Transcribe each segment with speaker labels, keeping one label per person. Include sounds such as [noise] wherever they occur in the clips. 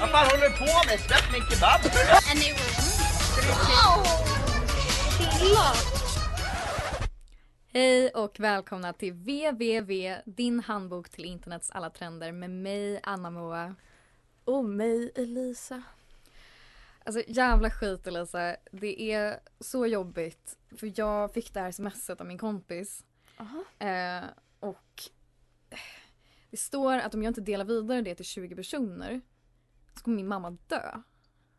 Speaker 1: Vad fan håller du på med? Släpp min kebab!
Speaker 2: Hej och välkomna till www, din handbok till internets alla trender med mig Anna Moa.
Speaker 3: Och mig Elisa.
Speaker 2: Alltså jävla skit Elisa, det är så jobbigt för jag fick det här smset av min kompis eh, och det står att om jag inte delar vidare det till 20 personer så kommer min mamma dö.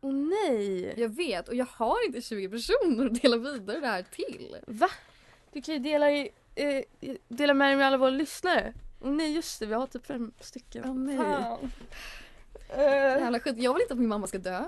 Speaker 3: Åh nej!
Speaker 2: Jag vet och jag har inte 20 personer att dela vidare det här till.
Speaker 3: Va? Du kan ju dela, i, eh, dela med dig med alla våra lyssnare. Åh nej just det, vi har typ fem stycken.
Speaker 2: Åh, nej.
Speaker 3: Fan. Eh,
Speaker 2: Jävla skit, jag vill inte att min mamma ska dö.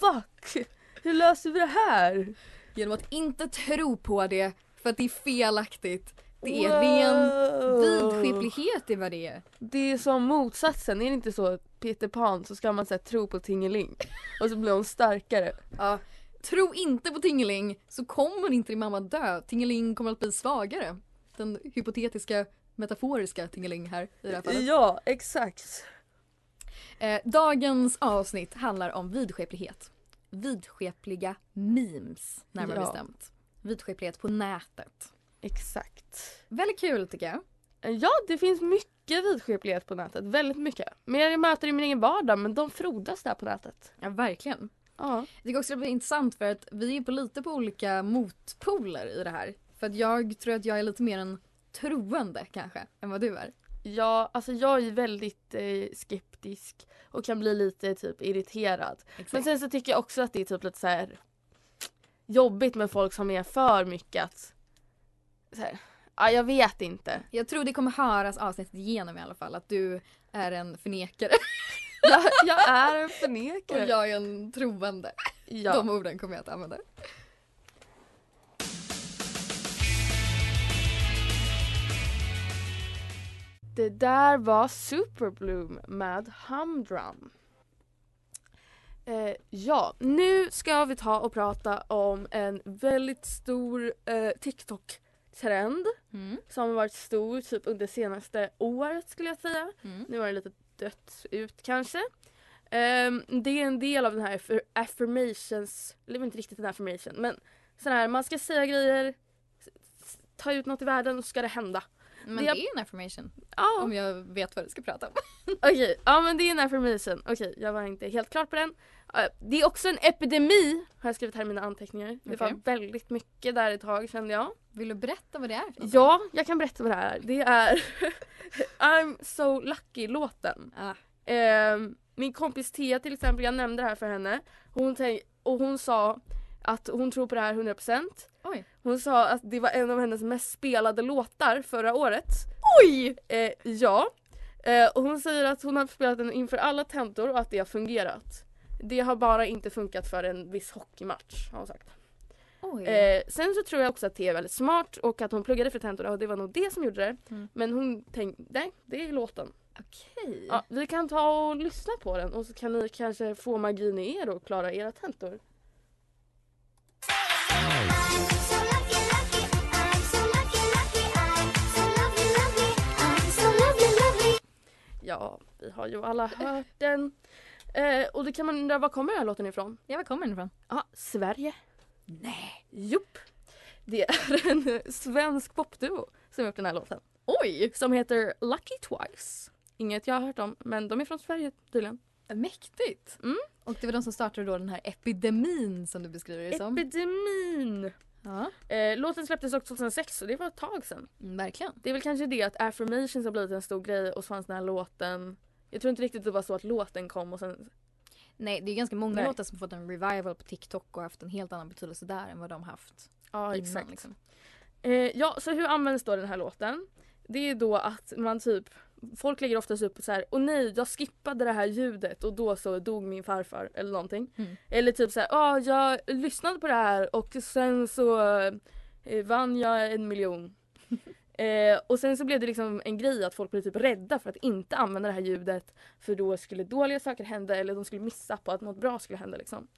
Speaker 3: fuck! Hur löser vi det här?
Speaker 2: Genom att inte tro på det för att det är felaktigt. Det är ren vidskeplighet i vad det är.
Speaker 3: Det är som motsatsen, är det inte så Peter Pan så ska man säga tro på Tingeling och så blir hon starkare.
Speaker 2: Ja. Tro inte på Tingeling så kommer inte din mamma dö. Tingeling kommer att bli svagare. Den hypotetiska metaforiska Tingeling här i det här fallet.
Speaker 3: Ja, exakt.
Speaker 2: Eh, dagens avsnitt handlar om vidskeplighet. Vidskepliga memes närmare
Speaker 3: Ja.
Speaker 2: bestämt. Vidskeplighet på nätet.
Speaker 3: Exakt.
Speaker 2: Väldigt kul tycker jag.
Speaker 3: Ja, det finns mycket vidskeplighet på nätet, väldigt mycket. Men jag möter i min egen vardag, men de frodas där på nätet.
Speaker 2: Ja verkligen.
Speaker 3: Ja.
Speaker 2: Jag tycker också det blir intressant för att vi är på lite på olika motpoler i det här. För att jag tror att jag är lite mer en troende kanske än vad du är.
Speaker 3: Ja, alltså jag är väldigt eh, skeptisk och kan bli lite typ irriterad. Men sen så tycker jag också att det är typ lite så här jobbigt med folk som är för mycket att så här, ja, jag vet inte.
Speaker 2: Jag tror det kommer höras avsnittet igenom i alla fall att du är en förnekare [laughs]
Speaker 3: Jag, jag är en
Speaker 2: och
Speaker 3: förnekare.
Speaker 2: jag är en troende.
Speaker 3: ja.
Speaker 2: De orden kommer jag att använda.
Speaker 3: Det där var Superbloom med Humdrum. Eh, ja, nu ska vi ta och prata om en väldigt stor eh, TikTok-trend
Speaker 2: Mm.
Speaker 3: som har varit stor typ under senaste året skulle jag säga.
Speaker 2: Mm.
Speaker 3: Nu har det lite dött ut kanske. Ehm, det är en del av den här affir- affirmations, eller inte riktigt en affirmation men sån här man ska säga grejer, ta ut något i världen och så ska det hända.
Speaker 2: Men
Speaker 3: Det-
Speaker 2: det är en affirmation
Speaker 3: Ja,
Speaker 2: om jag vet vad du ska prata om. [laughs]
Speaker 3: okej, ja men det är en affirmation. Okej, jag var inte helt klar på den. Eh, det är också en epidemi, har jag skrivit här i mina anteckningar. Det var
Speaker 2: Okej.
Speaker 3: väldigt mycket där ett tag kände jag.
Speaker 2: Vill du berätta vad det är?
Speaker 3: Ja, jag kan berätta vad det är. Det är [laughs] I'm so lucky-låten.
Speaker 2: Ah,
Speaker 3: Ehm, min kompis Tia till exempel, jag nämnde det här för henne. Hon och hon sa att hon tror på det här 100%.
Speaker 2: oj.
Speaker 3: Hon sa att det var en av hennes mest spelade låtar förra året.
Speaker 2: Oj!
Speaker 3: Eh, ja. Eh, och hon säger att hon har spelat den inför alla tentor och att det har fungerat. Det har bara inte funkat för en viss hockeymatch har hon sagt.
Speaker 2: Oj.
Speaker 3: Eh, sen så tror jag också att Tia är väldigt smart och att hon pluggade för tentorna och det var nog det som gjorde det.
Speaker 2: Mm.
Speaker 3: Men hon tänkte, nej det är låten.
Speaker 2: Okej.
Speaker 3: Ja, vi kan ta och lyssna på den och så kan ni kanske få magin i er och klara era tentor. Ja, vi har ju alla hört den. Eh, och då kan man undra, var kommer den här låten ifrån?
Speaker 2: Ja, var kommer den ifrån?
Speaker 3: Ja, Sverige.
Speaker 2: Nej.
Speaker 3: Jupp. Det är en svensk popduo som har gjort den här låten.
Speaker 2: Oj!
Speaker 3: Som heter Lucky Twice. Inget jag har hört om, men de är från Sverige tydligen.
Speaker 2: Mäktigt.
Speaker 3: Mm.
Speaker 2: Och det var de som startade då den här epidemin som du beskriver det som.
Speaker 3: Epidemin!
Speaker 2: Ja,
Speaker 3: Eh, låten släpptes också 2006 så det var ett tag sedan.
Speaker 2: mm, verkligen.
Speaker 3: Det är väl kanske det att affirmations har blivit en stor grej och så fanns den här låten. Jag tror inte riktigt det var så att låten kom och sen...
Speaker 2: Nej, det är ganska många
Speaker 3: Nej.
Speaker 2: låtar som fått en revival på TikTok och haft en helt annan betydelse där än vad de haft
Speaker 3: Ja
Speaker 2: innan.
Speaker 3: exakt.
Speaker 2: Liksom.
Speaker 3: Eh, ja så hur används då den här låten? Det är då att man typ folk lägger oftast upp så här, och nej jag skippade det här ljudet och då så dog min farfar eller någonting.
Speaker 2: Mm.
Speaker 3: Eller typ så här, ah, jag lyssnade på det här och sen så eh, vann jag en miljon. [laughs] eh, och sen så blev det liksom en grej att folk blev typ rädda för att inte använda det här ljudet för då skulle dåliga saker hända eller de skulle missa på att något bra skulle hända liksom.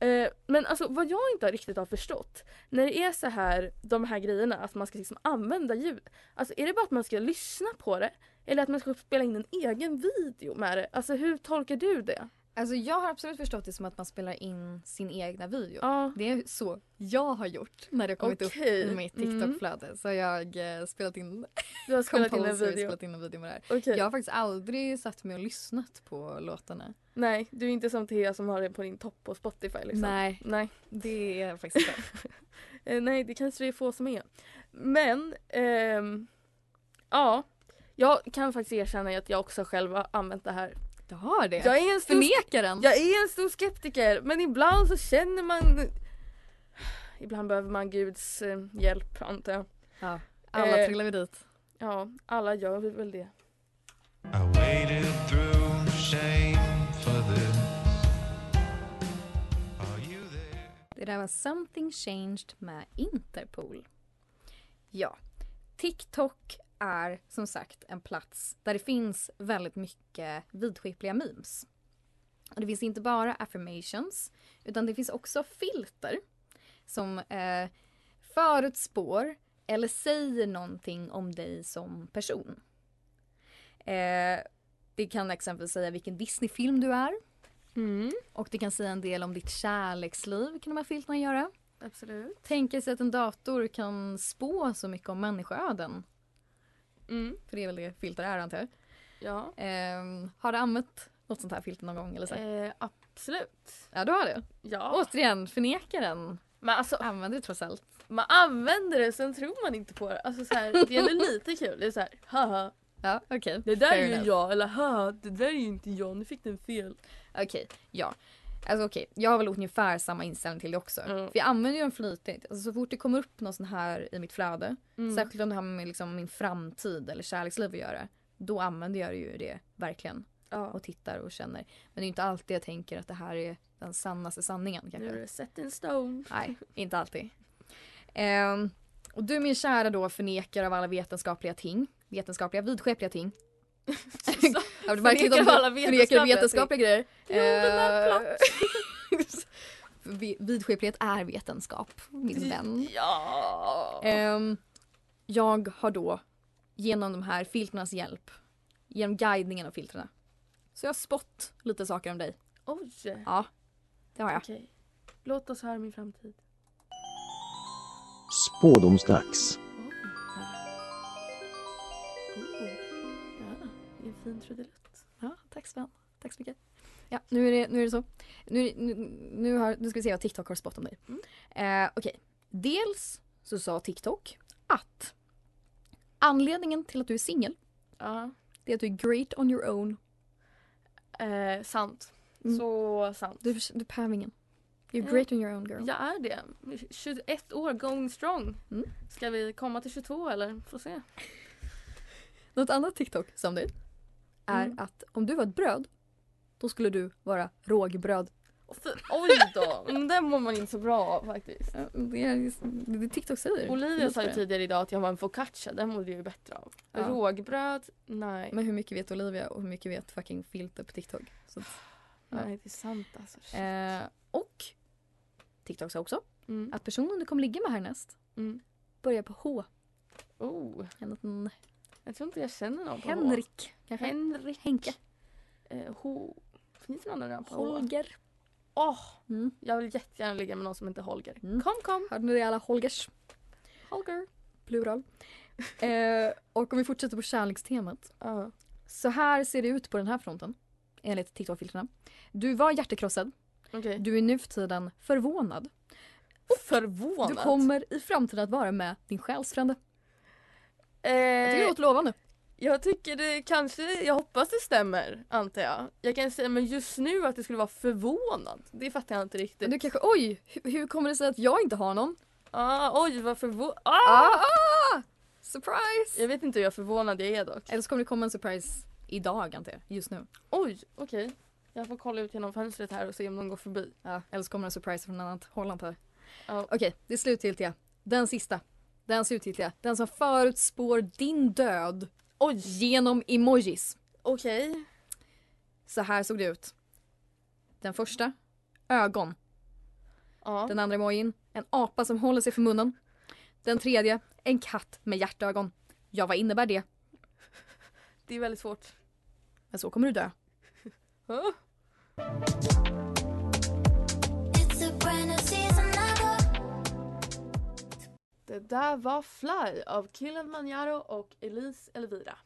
Speaker 3: Eh, men alltså vad jag inte riktigt har förstått när det är så här de här grejerna att man ska liksom använda ljud. Alltså är det bara att man ska lyssna på det eller att man ska spela in en egen video med det? Alltså hur tolkar du det?
Speaker 2: Alltså jag har absolut förstått det som att man spelar in sin egna video.
Speaker 3: Ja.
Speaker 2: Det är så jag har gjort när det har kommit
Speaker 3: Okej.
Speaker 2: upp i mitt
Speaker 3: Mm.
Speaker 2: TikTok-flöde. Så har jag eh, spelat in,
Speaker 3: Du har spelat in en [laughs] video?
Speaker 2: spelat in en video med det här.
Speaker 3: Okej.
Speaker 2: Jag har faktiskt aldrig satt mig och lyssnat på låtarna.
Speaker 3: Nej, du är inte som Thea som har det på din topp på Spotify liksom.
Speaker 2: Nej,
Speaker 3: Nej.
Speaker 2: det är jag faktiskt inte. [laughs]
Speaker 3: Eh, nej, det kanske det är få som är. Men, ehm, ja. Jag kan faktiskt erkänna att jag också själv har använt det här.
Speaker 2: Du har det?
Speaker 3: Jag är en stor,
Speaker 2: Förnekaren?
Speaker 3: jag är en stor skeptiker men ibland så känner man Ibland behöver man Guds eh, hjälp antar jag.
Speaker 2: Ja, alla
Speaker 3: Eh,
Speaker 2: trillar vi dit.
Speaker 3: Ja, alla gör väl det.
Speaker 2: Det där var Something Changed med Interpol. Ja, TikTok är som sagt en plats där det finns väldigt mycket vidskepliga memes. Och det finns inte bara affirmations utan det finns också filter som eh, förutspår eller säger någonting om dig som person. Eh, det kan exempelvis säga vilken Disney-film du är
Speaker 3: Mm,
Speaker 2: och det kan säga en del om ditt kärleksliv kan de här filtrarna göra.
Speaker 3: absolut.
Speaker 2: Tänker sig att en dator kan spå så mycket om människoöden.
Speaker 3: Mm,
Speaker 2: För det är väl det filter är antar jag.
Speaker 3: ja.
Speaker 2: Ehm, har du använt något sånt här filter någon gång eller så?
Speaker 3: Eh, absolut.
Speaker 2: Ja du har det.
Speaker 3: Ja.
Speaker 2: Återigen, förnekaren.
Speaker 3: Men alltså
Speaker 2: Använder det trots allt.
Speaker 3: man använder det sen tror man inte på det. Alltså så här, det är ändå lite kul. Det är så här, haha.
Speaker 2: Ja okej.
Speaker 3: Det där
Speaker 2: Fair
Speaker 3: är ju
Speaker 2: enough.
Speaker 3: jag eller haha det där är ju inte jag, nu fick den fel.
Speaker 2: Okej, ja. Alltså okej, jag har väl ungefär samma inställning till det också.
Speaker 3: Mm.
Speaker 2: För jag använder ju den flitigt. Alltså, så fort det kommer upp något sånt här i mitt flöde,
Speaker 3: Mm.
Speaker 2: särskilt om det har med liksom, min framtid eller kärleksliv att göra, då använder jag ju det verkligen.
Speaker 3: Ja.
Speaker 2: och tittar och känner. Men det är inte alltid jag tänker att det här är den sannaste sanningen kanske.
Speaker 3: det set in stone.
Speaker 2: Nej, inte alltid. Ehm, och du min kära då förnekar av alla vetenskapliga ting. Vetenskapliga, vidskepliga ting. [laughs] Vill verkligen
Speaker 3: alla vetenskapliga
Speaker 2: vetenskapliga grejer.
Speaker 3: Jorden är
Speaker 2: Eh, [laughs] vi- Vidskeplighet är vetenskap, min vän.
Speaker 3: Ja.
Speaker 2: Ehm, jag har då genom de här filtrarnas hjälp, genom guidningen av filtrarna, så jag har spått lite saker om dig.
Speaker 3: Oj.
Speaker 2: Ja, det har jag.
Speaker 3: Okej. Låt oss höra min framtid.
Speaker 4: Spådomsdags.
Speaker 3: Oh. Ja, det är en fin trudelutt.
Speaker 2: Ja, tack Sven. Tack så mycket. Ja, nu är det, nu är det så. Nu, nu, nu, har, nu ska vi se vad TikTok har spått om dig. Eh, Okej. Dels så sa TikTok att anledningen till att du är singel,
Speaker 3: Ja.
Speaker 2: det är att du är great on your own.
Speaker 3: Eh, sant.
Speaker 2: Mm.
Speaker 3: Så sant.
Speaker 2: Du, du är. You're great on your own girl.
Speaker 3: Jag är det. 21 år going strong.
Speaker 2: Mm.
Speaker 3: Ska vi komma till 22 eller? Får se.
Speaker 2: Något annat TikTok som dig är
Speaker 3: Mm.
Speaker 2: att om du var ett bröd, då skulle du vara rågbröd.
Speaker 3: Oj då! Men Den mår man inte så bra av faktiskt.
Speaker 2: Det är det, det TikTok säger.
Speaker 3: Olivia sa ju tidigare idag att jag var en focaccia. Den mådde jag ju bättre av.
Speaker 2: Ja.
Speaker 3: Rågbröd? Nej.
Speaker 2: Men hur mycket vet Olivia och hur mycket vet fucking filter på TikTok? Så ja.
Speaker 3: Nej det är sant alltså.
Speaker 2: Eh, och TikTok sa också
Speaker 3: Mm.
Speaker 2: att personen du kommer ligga med härnäst
Speaker 3: Mm.
Speaker 2: börjar på H.
Speaker 3: Oh,
Speaker 2: En liten
Speaker 3: jag tror inte jag känner någon på H.
Speaker 2: Henrik kanske?
Speaker 3: Henrik.
Speaker 2: Henke.
Speaker 3: Eh, H. Finns det någon annan på H?
Speaker 2: Holger.
Speaker 3: Åh,
Speaker 2: Mm.
Speaker 3: jag vill jättegärna ligga med någon som heter Holger.
Speaker 2: Mm.
Speaker 3: Kom kom.
Speaker 2: Hörde ni det alla Holgers?
Speaker 3: Holger.
Speaker 2: Plural. [laughs] eh, och om vi fortsätter på kärlekstemat.
Speaker 3: Ja.
Speaker 2: Så här ser det ut på den här fronten. Enligt TikTok-filtrarna. Du var hjärtekrossad.
Speaker 3: Okej.
Speaker 2: Du är nu för tiden förvånad.
Speaker 3: Förvånad.
Speaker 2: Du kommer i framtiden att vara med din själsfrände.
Speaker 3: Eh,
Speaker 2: Jag tycker det låter lovande.
Speaker 3: Jag tycker det kanske, jag hoppas det stämmer antar jag. Jag kan säga men just nu att det skulle vara förvånad, det fattar jag inte riktigt.
Speaker 2: Du kanske, oj, hur, hur kommer det sig att jag inte har någon?
Speaker 3: Ah, oj vad förvånad.
Speaker 2: Ah,
Speaker 3: Ah!
Speaker 2: ah! Surprise!
Speaker 3: Jag vet inte hur jag förvånad jag är dock.
Speaker 2: Eller så kommer det komma en surprise idag antar jag, just nu.
Speaker 3: Oj, okej. Jag får kolla ut genom fönstret här och se om någon går förbi.
Speaker 2: Ja, eller så kommer det en surprise från annat håll antar jag.
Speaker 3: Ja.
Speaker 2: Okej, det slutgiltiga. Den sista. Den slutgiltiga. Den som förutspår din död. Oj! Genom emojis.
Speaker 3: Okej.
Speaker 2: Så här såg det ut. Den första, ögon.
Speaker 3: Ja.
Speaker 2: Den andra emojin, en apa som håller sig för munnen. Den tredje, en katt med hjärtögon. Ja, vad innebär det?
Speaker 3: Det är väldigt svårt.
Speaker 2: Men så kommer du dö.
Speaker 3: Det där var Fly av Killen Manjaro och Elise Elvira.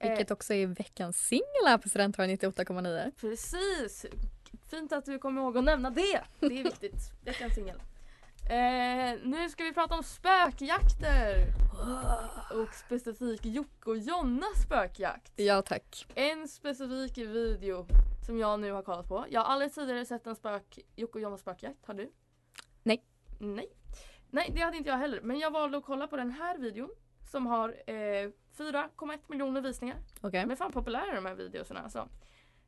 Speaker 2: Vilket också är veckans singel här på Studentradion 98,9.
Speaker 3: Precis! Fint att du kommer ihåg att nämna det. Det är viktigt. [laughs] Veckans singel. Eh, nu ska vi prata om spökjakter. Och specifikt Jocke och Jonnas spökjakt.
Speaker 2: Ja tack.
Speaker 3: En specifik video som jag nu har kollat på. Jag har aldrig tidigare sett en spök, Jocke och Jonas spökjakt. Har du?
Speaker 2: Nej.
Speaker 3: Nej. Nej, det hade inte jag heller. Men jag valde att kolla på den här videon. Som har eh, 4,1 miljoner visningar.
Speaker 2: Okej.
Speaker 3: De är fan populära de här videorna alltså.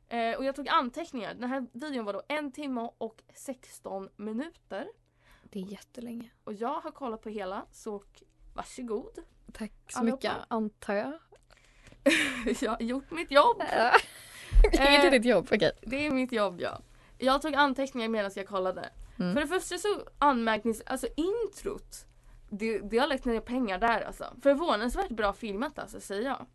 Speaker 3: Eh, och jag tog anteckningar. Den här videon var då en timme och 16 minuter.
Speaker 2: Det är jättelänge.
Speaker 3: Och jag har kollat på hela så varsågod.
Speaker 2: Tack så
Speaker 3: Allihopa.
Speaker 2: mycket antar jag. [laughs]
Speaker 3: jag har gjort mitt jobb.
Speaker 2: är det
Speaker 3: Eh,
Speaker 2: ditt jobb? Okej.
Speaker 3: Det är mitt jobb ja. Jag tog anteckningar medan jag kollade.
Speaker 2: Mm.
Speaker 3: För det första så anmärknings... Alltså introt. Det, det har lagt ner pengar där alltså. Förvånansvärt bra filmat alltså säger jag.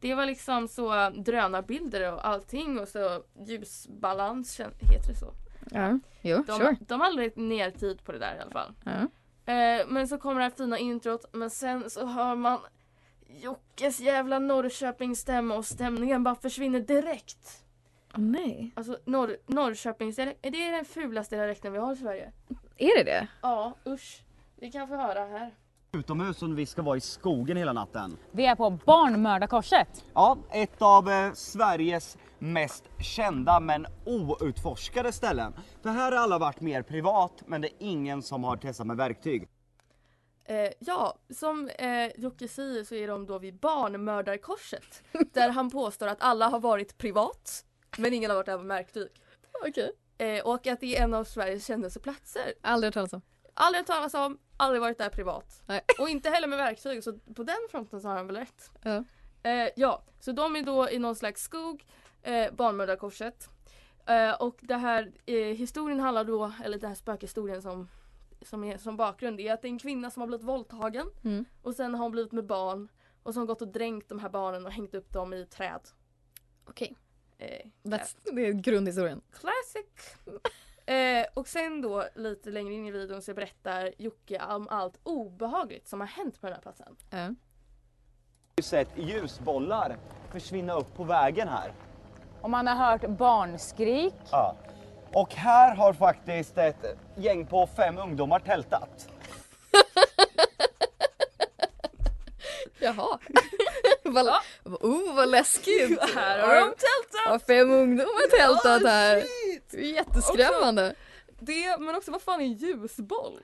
Speaker 3: Det var liksom så drönarbilder och allting och så ljusbalans, heter det så?
Speaker 2: Ja, jo,
Speaker 3: De,
Speaker 2: sure.
Speaker 3: de har lagt ner tid på det där i alla fall.
Speaker 2: Ja.
Speaker 3: Eh, men så kommer det här fina introt men sen så hör man Jockes jävla Norrköpingsstämma och stämningen bara försvinner direkt.
Speaker 2: Nej.
Speaker 3: Alltså Norr, Norrköpingsdialekt, är det den fulaste dialekten vi har i Sverige?
Speaker 2: Är det det?
Speaker 3: Ja, usch. Vi kan få höra här.
Speaker 4: utomhus och vi ska vara i skogen hela natten.
Speaker 5: Vi är på Barnmördarkorset.
Speaker 4: Ja, ett av eh, Sveriges mest kända men outforskade ställen. För här har alla varit mer privat men det är ingen som har testat med verktyg.
Speaker 3: Eh, ja, som eh, Jocke säger så är de då vid Barnmördarkorset. [laughs] där han påstår att alla har varit privat men ingen har varit där med verktyg.
Speaker 2: Okej.
Speaker 3: Eh, och att det är en av Sveriges kändaste platser.
Speaker 2: Aldrig hört talas om.
Speaker 3: Aldrig hört talas om, aldrig varit där privat.
Speaker 2: Nej.
Speaker 3: Och inte heller med verktyg så på den fronten så har han väl rätt.
Speaker 2: Ja.
Speaker 3: Eh, ja, så de är då i någon slags skog, eh, Barnmördarkorset. Eh, och det här eh, historien handlar då, eller den här spökhistorien som, som är som bakgrund är att det är en kvinna som har blivit våldtagen
Speaker 2: Mm.
Speaker 3: och sen har hon blivit med barn och så har hon gått och dränkt de här barnen och hängt upp dem i träd.
Speaker 2: Okej.
Speaker 3: Eh,
Speaker 2: That's, det är grundhistorien.
Speaker 3: Classic! [laughs] Eh, och sen då lite längre in i videon så berättar Jocke om allt obehagligt som har hänt på den här platsen.
Speaker 2: Ja.
Speaker 4: Jag har sett ljusbollar försvinna upp på vägen här.
Speaker 5: Och man har hört barnskrik.
Speaker 4: Ja. Och här har faktiskt ett gäng på fem ungdomar tältat. [laughs]
Speaker 2: Jaha. [laughs] vad, oh, vad läskigt.
Speaker 3: Här har de tältat!
Speaker 2: Har fem ungdomar tältat här. Det är jätteskrämmande.
Speaker 3: Det, men också vad fan är en ljusboll?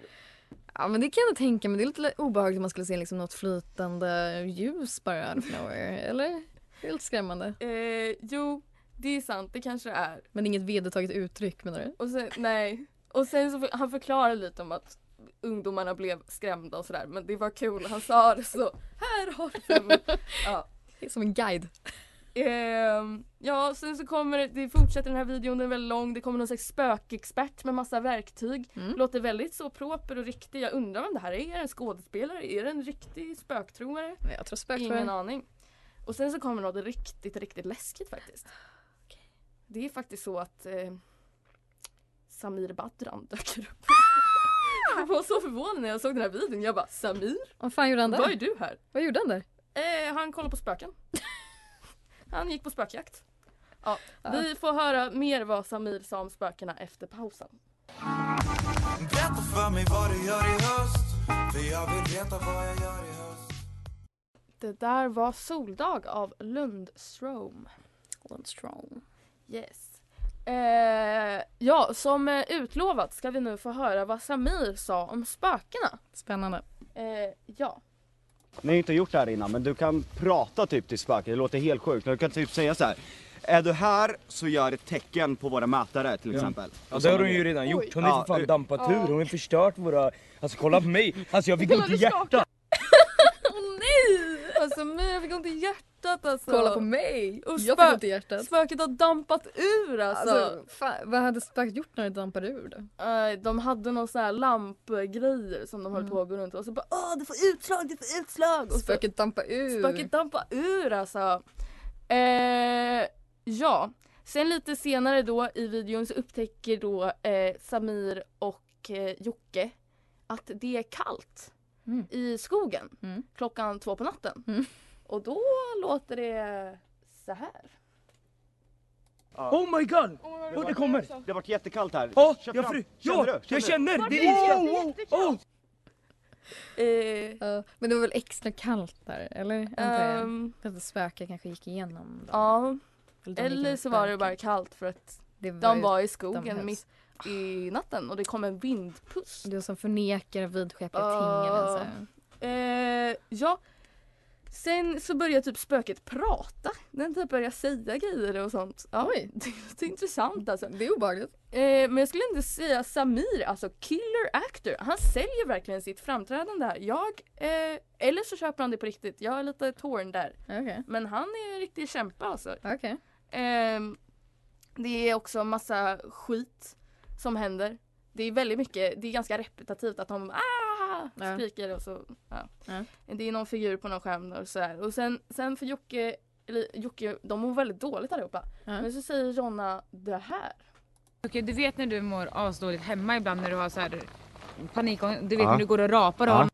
Speaker 2: Ja men det kan jag tänka mig. Det är lite obehagligt om man skulle se liksom något flytande ljus bara out of nowhere. Eller? Det är lite skrämmande.
Speaker 3: Eh, jo, det är sant, det kanske det är.
Speaker 2: Men inget vedertaget uttryck menar du?
Speaker 3: Och sen, nej. Och sen så han förklarar lite om att ungdomarna blev skrämda och sådär men det var kul, han sa det så. Här har du [laughs] ja.
Speaker 2: Som en guide.
Speaker 3: Ehm, ja, sen så kommer det, det fortsätter den här videon, den är väldigt lång, det kommer någon slags spökexpert med massa verktyg.
Speaker 2: Mm.
Speaker 3: Låter väldigt så proper och riktig. Jag undrar vem det här är. Är det en skådespelare? Är det en riktig spöktroare?
Speaker 2: Jag tror spök
Speaker 3: Ingen aning. Och sen så kommer något riktigt, riktigt läskigt faktiskt. Det är faktiskt så att eh, Samir Badran [laughs] dök upp. [laughs] Jag var så förvånad när jag såg den här videon. Jag bara Samir?
Speaker 2: Vad fan gjorde han
Speaker 3: Vad är
Speaker 2: där?
Speaker 3: du här?
Speaker 2: Vad gjorde han där?
Speaker 3: Eh, han kollar på spöken. [laughs] han gick på spökjakt. Ja,
Speaker 2: Ja.
Speaker 3: Vi får höra mer vad Samir sa om spökena efter pausen.
Speaker 6: Berätta för mig vad du gör i höst För jag vill veta vad jag gör i höst
Speaker 3: Det där var Soldag av Lundström.
Speaker 2: Strong.
Speaker 3: Yes. Eh, ja, som eh, utlovat ska vi nu få höra vad Samir sa om spökena.
Speaker 2: Spännande.
Speaker 3: Eh, ja.
Speaker 4: Ni har inte gjort det här innan men du kan prata typ till spöket, det låter helt sjukt. Du kan typ säga så här. Är du här så gör ett tecken på våra mätare till exempel.
Speaker 7: Ja
Speaker 4: Och
Speaker 7: det har hon ju redan gjort, hon har ju
Speaker 4: Ja,
Speaker 7: för fan dampat ur, hon har ju förstört våra... Alltså kolla på mig, alltså jag fick ont i hjärtat!
Speaker 3: Alltså mig, jag fick ont i hjärtat alltså.
Speaker 2: Kolla på mig!
Speaker 3: Och
Speaker 2: jag fick ont i hjärtat.
Speaker 3: Spöket har dampat ur alltså.
Speaker 2: Alltså, fan, vad hade spöket gjort när det dampade ur då?
Speaker 3: Eh, de hade någon sån här lampgrejer som de höll på att gå runt och så bara åh du får utslag, du får utslag. Och så,
Speaker 2: Spöket dampade ur.
Speaker 3: spöket dampar ur alltså. Eh, ja, sen lite senare då i videon så upptäcker då eh, Samir och eh, Jocke att det är kallt
Speaker 2: Mm.
Speaker 3: i skogen
Speaker 2: Mm.
Speaker 3: klockan två på natten.
Speaker 2: Mm.
Speaker 3: Och då låter det så här.
Speaker 7: Oh my god! Oh, det kommer!
Speaker 4: Det har varit jättekallt här.
Speaker 7: Ja,
Speaker 4: Kör
Speaker 7: jag
Speaker 4: fram.
Speaker 7: fru...
Speaker 4: Känner
Speaker 7: Ja,
Speaker 4: du?
Speaker 7: jag
Speaker 4: du?
Speaker 7: känner! Det är iskallt! Oh, oh.
Speaker 3: Eh,
Speaker 2: Ja, men det var väl extra kallt där, eller? Antar jag.
Speaker 3: ehm,
Speaker 2: För att spöket kanske gick igenom.
Speaker 3: Ja,
Speaker 2: Eller
Speaker 3: eller så var det bara kallt för att
Speaker 2: Det var
Speaker 3: de
Speaker 2: ju
Speaker 3: var i skogen mitt i natten och det kom en vindpust.
Speaker 2: Du som förnekar vidskepliga
Speaker 3: Ah.
Speaker 2: ting eller så.
Speaker 3: Eh, ja. Sen så börjar typ spöket prata. Den typ börjar säga grejer och sånt. Ja,
Speaker 2: Oj. [laughs]
Speaker 3: Det är intressant alltså.
Speaker 2: Det är obehagligt.
Speaker 3: Eh, men jag skulle inte säga Samir, alltså killer actor. Han säljer verkligen sitt framträdande här. Jag, eh, eller så köper han det på riktigt. Jag är lite torn där.
Speaker 2: Okej.
Speaker 3: Men han är en riktig kämpe alltså.
Speaker 2: Okej.
Speaker 3: Ehm, det är också massa skit som händer. Det är väldigt mycket, det är ganska repetitivt att de ah, skriker och så. Ja.
Speaker 2: Ja.
Speaker 3: Det är någon figur på någon skärm och sådär. Och sen, sen för Jocke, eller Jocke, de mår väldigt dåligt allihopa.
Speaker 2: Ja.
Speaker 3: Men så säger Jonna det här.
Speaker 8: Okej, du vet när du mår asdåligt hemma ibland när du har så här panik, du vet
Speaker 4: Ja.
Speaker 8: när du går och rapar och
Speaker 4: Ja.
Speaker 8: har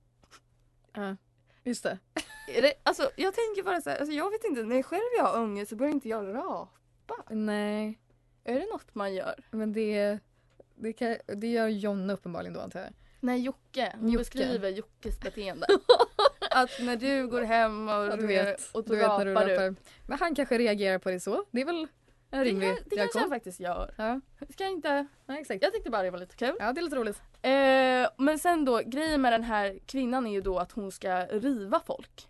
Speaker 2: Ja. Just det.
Speaker 3: Det, alltså jag tänker bara så här, alltså jag vet inte, när själv jag har ångest så börjar inte jag rapa.
Speaker 2: Nej,
Speaker 3: Är det något man gör?
Speaker 2: men det, det, kan, det gör Jonna uppenbarligen då antar jag.
Speaker 3: Nej Jocke, hon
Speaker 2: Jocke.
Speaker 3: beskriver Jockes beteende. [laughs] att när du går hem och,
Speaker 2: Ja, du vet.
Speaker 3: och
Speaker 2: Du när du rapar. Men han kanske reagerar på det så. Det är väl en rimlig
Speaker 3: kan- det kanske
Speaker 2: reaktion.
Speaker 3: han faktiskt gör.
Speaker 2: Ja.
Speaker 3: Ska jag inte...
Speaker 2: ja, exakt.
Speaker 3: Jag tyckte bara det var lite kul.
Speaker 2: Ja, det är lite roligt.
Speaker 3: Eh, men sen då, grejen med den här kvinnan är ju då att hon ska riva folk.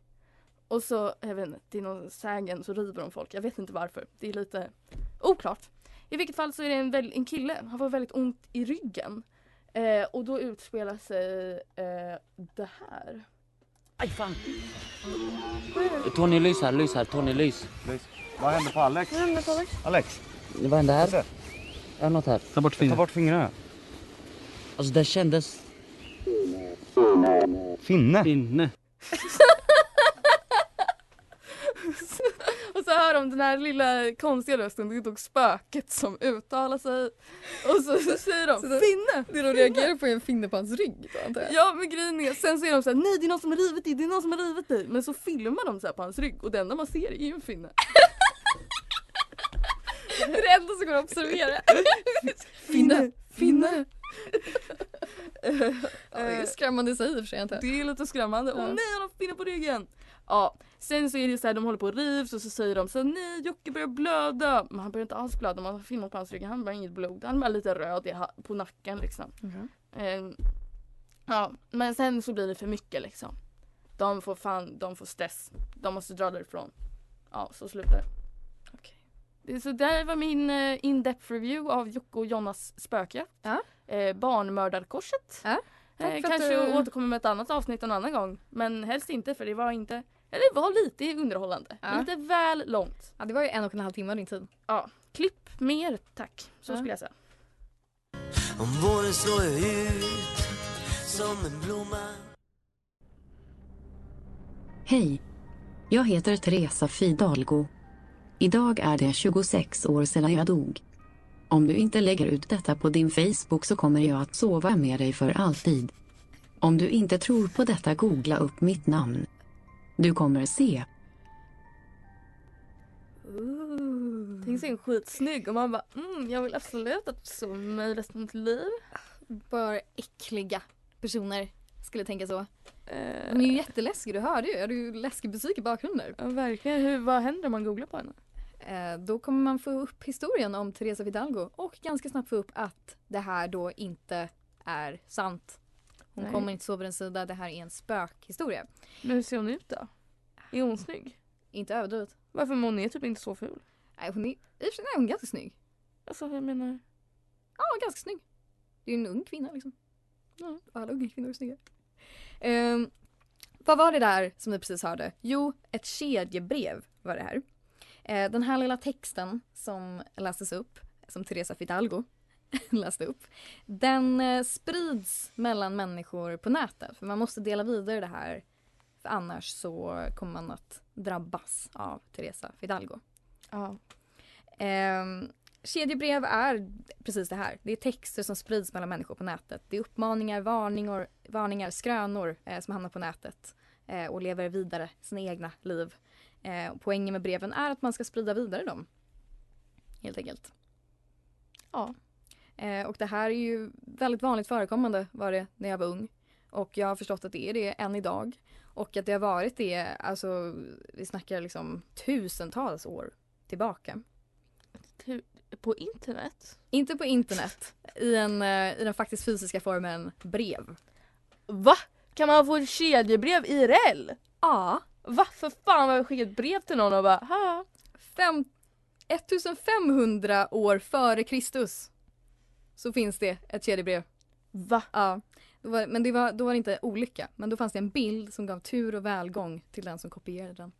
Speaker 3: Och så, jag vet inte, det är någon sägen så river de folk. Jag vet inte varför. Det är lite oklart. I vilket fall så är det en, väl, en kille, han får väldigt ont i ryggen. Eh, och då utspelar sig eh, det här.
Speaker 9: Aj fan! Tony Lys här, Lys här, Tony Lys.
Speaker 4: Vad hände på Alex? Alex?
Speaker 9: Vad hände här? Jag har något här.
Speaker 7: Ta bort
Speaker 4: Ta
Speaker 7: fingret.
Speaker 4: bort fingrarna.
Speaker 9: Alltså det kändes...
Speaker 4: Finne?
Speaker 7: Inne. [laughs]
Speaker 3: Så hör de den här lilla konstiga rösten, det är dock spöket som uttalar sig. Och så, så säger de
Speaker 2: Så
Speaker 3: finne!
Speaker 2: Det de reagerar på är en finne på hans rygg då antar jag.
Speaker 3: Ja men grejen är, sen säger de så här, nej det är någon som har rivit dig, det är någon som har rivit dig. Men så filmar de så här på hans rygg och det enda man ser är ju en finne. [laughs]
Speaker 2: Det är det enda som går att observera. [laughs]
Speaker 3: Finne! Finne!
Speaker 2: Ja, det är skrämmande i sig i och för sig antar jag.
Speaker 3: Det är lite skrämmande. Åh
Speaker 2: Ja.
Speaker 3: nej han har finne på ryggen! Ja, sen så är det så här, de håller på och rivs och så säger de så här, nej Jocke börjar blöda. Men han börjar inte alls blöda, man har filmat på hans rygg, han har inget blod. Han är bara lite röd på nacken liksom. Ehm, ja, men sen så blir det för mycket liksom. De får fan, de får stress. De måste dra därifrån. Ja, så slutar det.
Speaker 2: Okej.
Speaker 3: Det- Så där var min eh, in-depth review av Jocke och Jonas spöke.
Speaker 2: Ja.
Speaker 3: Eh, barnmördarkorset.
Speaker 2: Ja,
Speaker 3: Eh, kanske
Speaker 2: du-
Speaker 3: återkommer med ett annat avsnitt en annan gång. Men helst inte för det var inte, eller det var lite underhållande.
Speaker 2: Ja.
Speaker 3: Lite väl långt.
Speaker 2: Ja, det var ju en och en halv timme av din tid.
Speaker 3: Ja, klipp mer tack. Så
Speaker 2: Ja.
Speaker 3: skulle jag säga.
Speaker 10: Om våren slår jag ut som en blomma
Speaker 11: Hej! Jag heter Teresa Fidalgo. Idag är det 26 år sedan jag dog. Om du inte lägger ut detta på din Facebook så kommer jag att sova med dig för alltid. Om du inte tror på detta googla upp mitt namn. Du kommer se.
Speaker 3: Tänk sig en skitsnygg och man bara mm, jag vill absolut att så mig resten av mitt liv.
Speaker 2: Bara äckliga personer skulle tänka så.
Speaker 3: Eh,
Speaker 2: Hon är ju jätteläskig, du hörde ju. Jag hade ju läskig musik i bakgrunden
Speaker 3: ja, verkligen. Hur, vad händer om man googlar på henne?
Speaker 2: Eh, då kommer man få upp historien om Teresa Fidalgo och ganska snabbt få upp att det här då inte är sant. Hon
Speaker 3: Nej.
Speaker 2: kommer inte sova en sida. Det här är en spökhistoria.
Speaker 3: Men hur ser hon ut då? Är hon snygg?
Speaker 2: Inte överdrivet.
Speaker 3: Varför men hon är typ inte så ful?
Speaker 2: Nej, hon är, i och för sig är hon ganska snygg.
Speaker 3: Alltså jag menar...
Speaker 2: Ja, ganska snygg. Det är ju en ung kvinna liksom.
Speaker 3: Ja.
Speaker 2: Alla unga kvinnor är snygga. Ehm, vad var det där som ni precis hörde? Jo, ett kedjebrev var det här. Eh, den här lilla texten som lästes upp, som Teresa Fidalgo [laughs] läste upp, den eh, sprids mellan människor på nätet. För man måste dela vidare det här, för annars så kommer man att drabbas av Teresa Fidalgo.
Speaker 3: Ja.
Speaker 2: Ehm, kedjebrev är precis det här. Det är texter som sprids mellan människor på nätet. Det är uppmaningar, varningar, varningar skrönor eh, som hamnar på nätet eh, och lever vidare sina egna liv. Eh, poängen med breven är att man ska sprida vidare dem. Helt enkelt.
Speaker 3: Ja.
Speaker 2: Eh, och det här är ju väldigt vanligt förekommande var det när jag var ung. Och jag har förstått att det är det än idag. Och att det har varit det, alltså vi snackar liksom tusentals år tillbaka.
Speaker 3: På internet?
Speaker 2: Inte på internet. I, en, eh, I den faktiskt fysiska formen brev.
Speaker 3: Va? Kan man få ett kedjebrev IRL?
Speaker 2: Ja.
Speaker 3: Va? För fan vad jag skickat brev till någon och bara ha.
Speaker 2: Fem, 1500 år före Kristus så finns det ett kedjebrev.
Speaker 3: Va?
Speaker 2: Ja. Var, men det var, då var det inte olycka. Men då fanns det en bild som gav tur och välgång till den som kopierade den.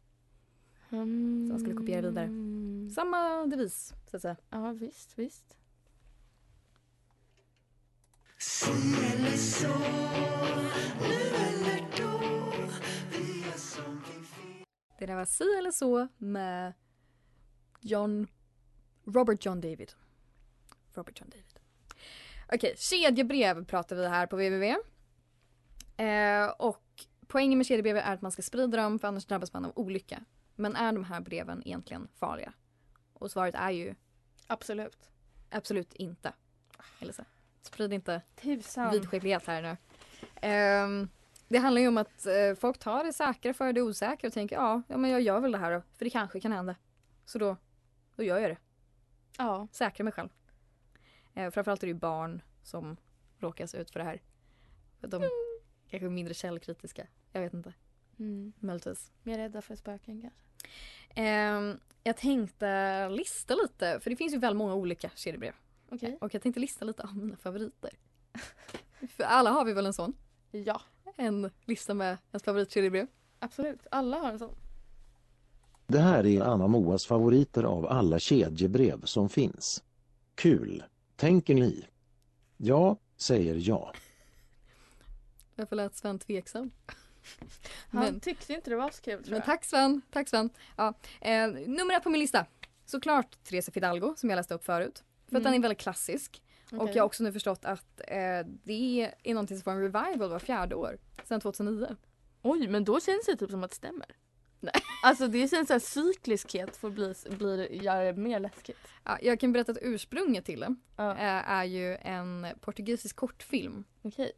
Speaker 3: Mm.
Speaker 2: Så man skulle kopiera vidare. Samma devis så att säga.
Speaker 3: Ja visst, visst.
Speaker 2: Det där var Si eller så med John Robert John David. Robert John David. Okej, kedjebrev pratar vi här på www. Eh, och poängen med kedjebrev är att man ska sprida dem för annars drabbas man av olycka. Men är de här breven egentligen farliga? Och svaret är ju
Speaker 3: Absolut.
Speaker 2: absolut inte. Så. Sprid inte
Speaker 3: Tusan.
Speaker 2: vidskeplighet här nu. Ehm, det handlar ju om att eh, folk tar det säkra för det osäkra och tänker ja, ja men jag gör väl det här då, för det kanske kan hända. Så då, då gör jag det.
Speaker 3: Ja.
Speaker 2: Säkra mig själv. Eh, framförallt är det ju barn som råkas ut för det här. För de kanske är mindre källkritiska. Jag vet inte.
Speaker 3: Mm.
Speaker 2: Möjligtvis.
Speaker 3: Mer rädda för spöken kanske.
Speaker 2: Ehm, jag tänkte lista lite, för det finns ju väldigt många olika kedjebrev.
Speaker 3: Okej.
Speaker 2: Och jag tänkte lista lite av mina favoriter. [laughs] för alla har vi väl en sån?
Speaker 3: Ja.
Speaker 2: En lista med ens favoritkedjebrev.
Speaker 3: Absolut. Alla har en sån.
Speaker 12: Det här är Anna Moas favoriter av alla kedjebrev som finns. Kul, tänker ni? Ja, säger jag.
Speaker 2: Varför lät Sven tveksam?
Speaker 3: Han
Speaker 2: Men-
Speaker 3: tyckte inte det var så kul tror
Speaker 2: Men
Speaker 3: jag.
Speaker 2: tack Sven, tack Sven. Ja, eh, nummer ett på min lista. Såklart Teresa Fidalgo som jag läste upp förut. För att
Speaker 3: Mm.
Speaker 2: den är väldigt klassisk. Och
Speaker 3: Okej.
Speaker 2: jag har också nu förstått att eh, det är någonting som får en revival var fjärde år. Sedan 2009.
Speaker 3: Oj, men då känns det typ som att det stämmer. Nej. Alltså det känns här cykliskhet får bli, blir, gör det mer läskigt.
Speaker 2: Ja, jag kan berätta att ursprunget till det eh, är ju en portugisisk kortfilm.
Speaker 3: Okej.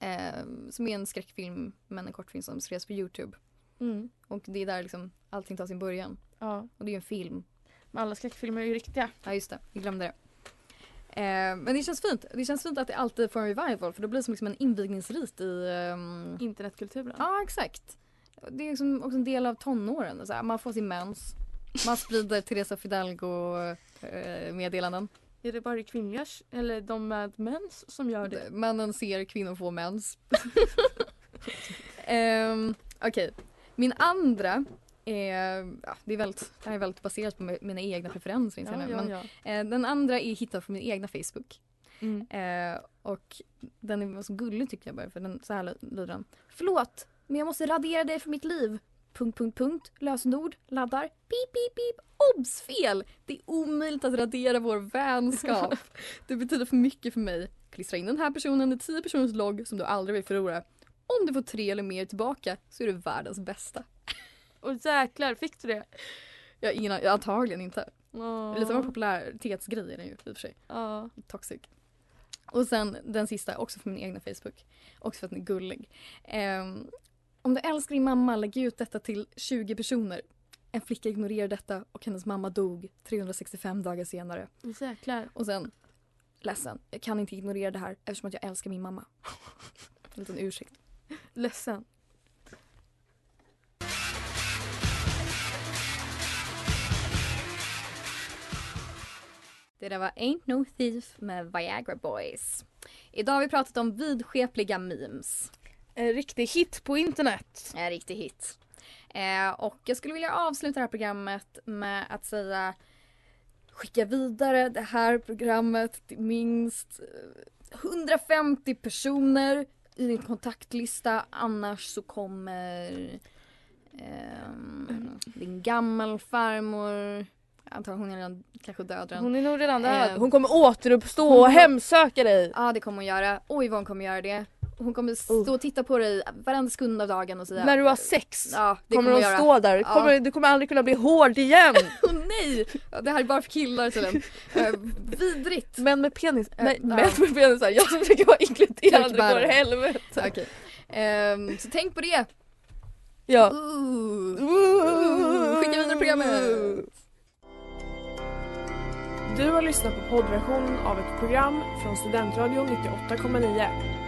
Speaker 2: Eh, som är en skräckfilm men en kortfilm som skrevs på Youtube.
Speaker 3: Mm.
Speaker 2: Och det är där liksom allting tar sin början.
Speaker 3: Ja.
Speaker 2: Och det är ju en film.
Speaker 3: Men alla skräckfilmer är ju riktiga.
Speaker 2: Ja just det, vi glömde det. Eh, men det känns fint. Det känns fint att det alltid får en revival för då blir det som liksom en invigningsrit i... ehm,
Speaker 3: Internetkulturen.
Speaker 2: Ja exakt. Det är liksom också en del av tonåren. Så här, man får sin mens. Man sprider Teresa Fidalgo eh.
Speaker 3: Är det bara kvinnliga eller de med mens som gör det?
Speaker 2: Männen ser kvinnor få mens. um, [laughs] Okej, min andra är, ja, det, är väldigt, det här är väldigt baserat på mi- mina egna preferenser.
Speaker 3: Ja,
Speaker 2: nu,
Speaker 3: ja,
Speaker 2: men,
Speaker 3: ja.
Speaker 2: eh, den andra är hittad från min egna Facebook.
Speaker 3: Mm.
Speaker 2: Eh, och den är så gullig tycker jag bara för den, så här lyder den. Förlåt, men jag måste radera dig från mitt liv. Punkt, punkt, punkt. Lösenord. Laddar. Pip, pip, pip. Obs! Fel! Det är omöjligt att radera vår vänskap. [laughs] det betyder för mycket för mig. Klistra in den här personen i tio personers logg som du aldrig vill förlora. Om du får tre eller mer tillbaka så är du världens bästa. [laughs]
Speaker 3: Och jäklar, fick du det?
Speaker 2: Jag ingen an- antagligen inte.
Speaker 3: Åh.
Speaker 2: Lite av en popularitetsgrej är den ju i och för sig.
Speaker 3: Ja.
Speaker 2: Toxic. Och sen den sista, också från min egna Facebook. Också för att den är gullig. Ehm, om du älskar din mamma, lägg ut detta till 20 personer. En flicka ignorerade detta och hennes mamma dog 365 dagar senare.
Speaker 3: Jäklar.
Speaker 2: Och sen, ledsen, jag kan inte ignorera det här eftersom att jag älskar min mamma. En liten ursäkt.
Speaker 3: Ledsen.
Speaker 2: Det där var Ain't No Thief med Viagra Boys. Idag har vi pratat om vidskepliga memes.
Speaker 3: En riktig hit på internet.
Speaker 2: En riktig hit. Eh, och jag skulle vilja avsluta det här programmet med att säga skicka vidare det här programmet till minst eh, 150 personer i din kontaktlista annars så kommer ehm, din gammelfarmor antar hon är redan kanske död redan.
Speaker 3: Hon är nog redan död.
Speaker 2: Eh,
Speaker 3: Hon kommer återuppstå och hemsöka dig.
Speaker 2: Ja det kommer hon göra. Oj vad hon kommer göra det. Hon kommer stå och titta på dig varenda sekund av dagen och säga
Speaker 3: När du har sex
Speaker 2: Ja, det
Speaker 3: kommer
Speaker 2: hon göra.
Speaker 3: stå där.
Speaker 2: Ja.
Speaker 3: Kommer, du kommer aldrig kunna bli hård igen. [laughs]
Speaker 2: Åh nej! Ja, det här är bara för killar tydligen. Uh, vidrigt.
Speaker 3: Män med penis. Nej,
Speaker 2: ja.
Speaker 3: män med penisar. Jag som försöker vara inkluderande
Speaker 2: Tack,
Speaker 3: går helvete.
Speaker 2: Okej. Ehm, så tänk på det.
Speaker 3: Ja.
Speaker 2: Uh, uh, skicka vidare programmet.
Speaker 13: Du har lyssnat på poddversion av ett program från Studentradion 98,9.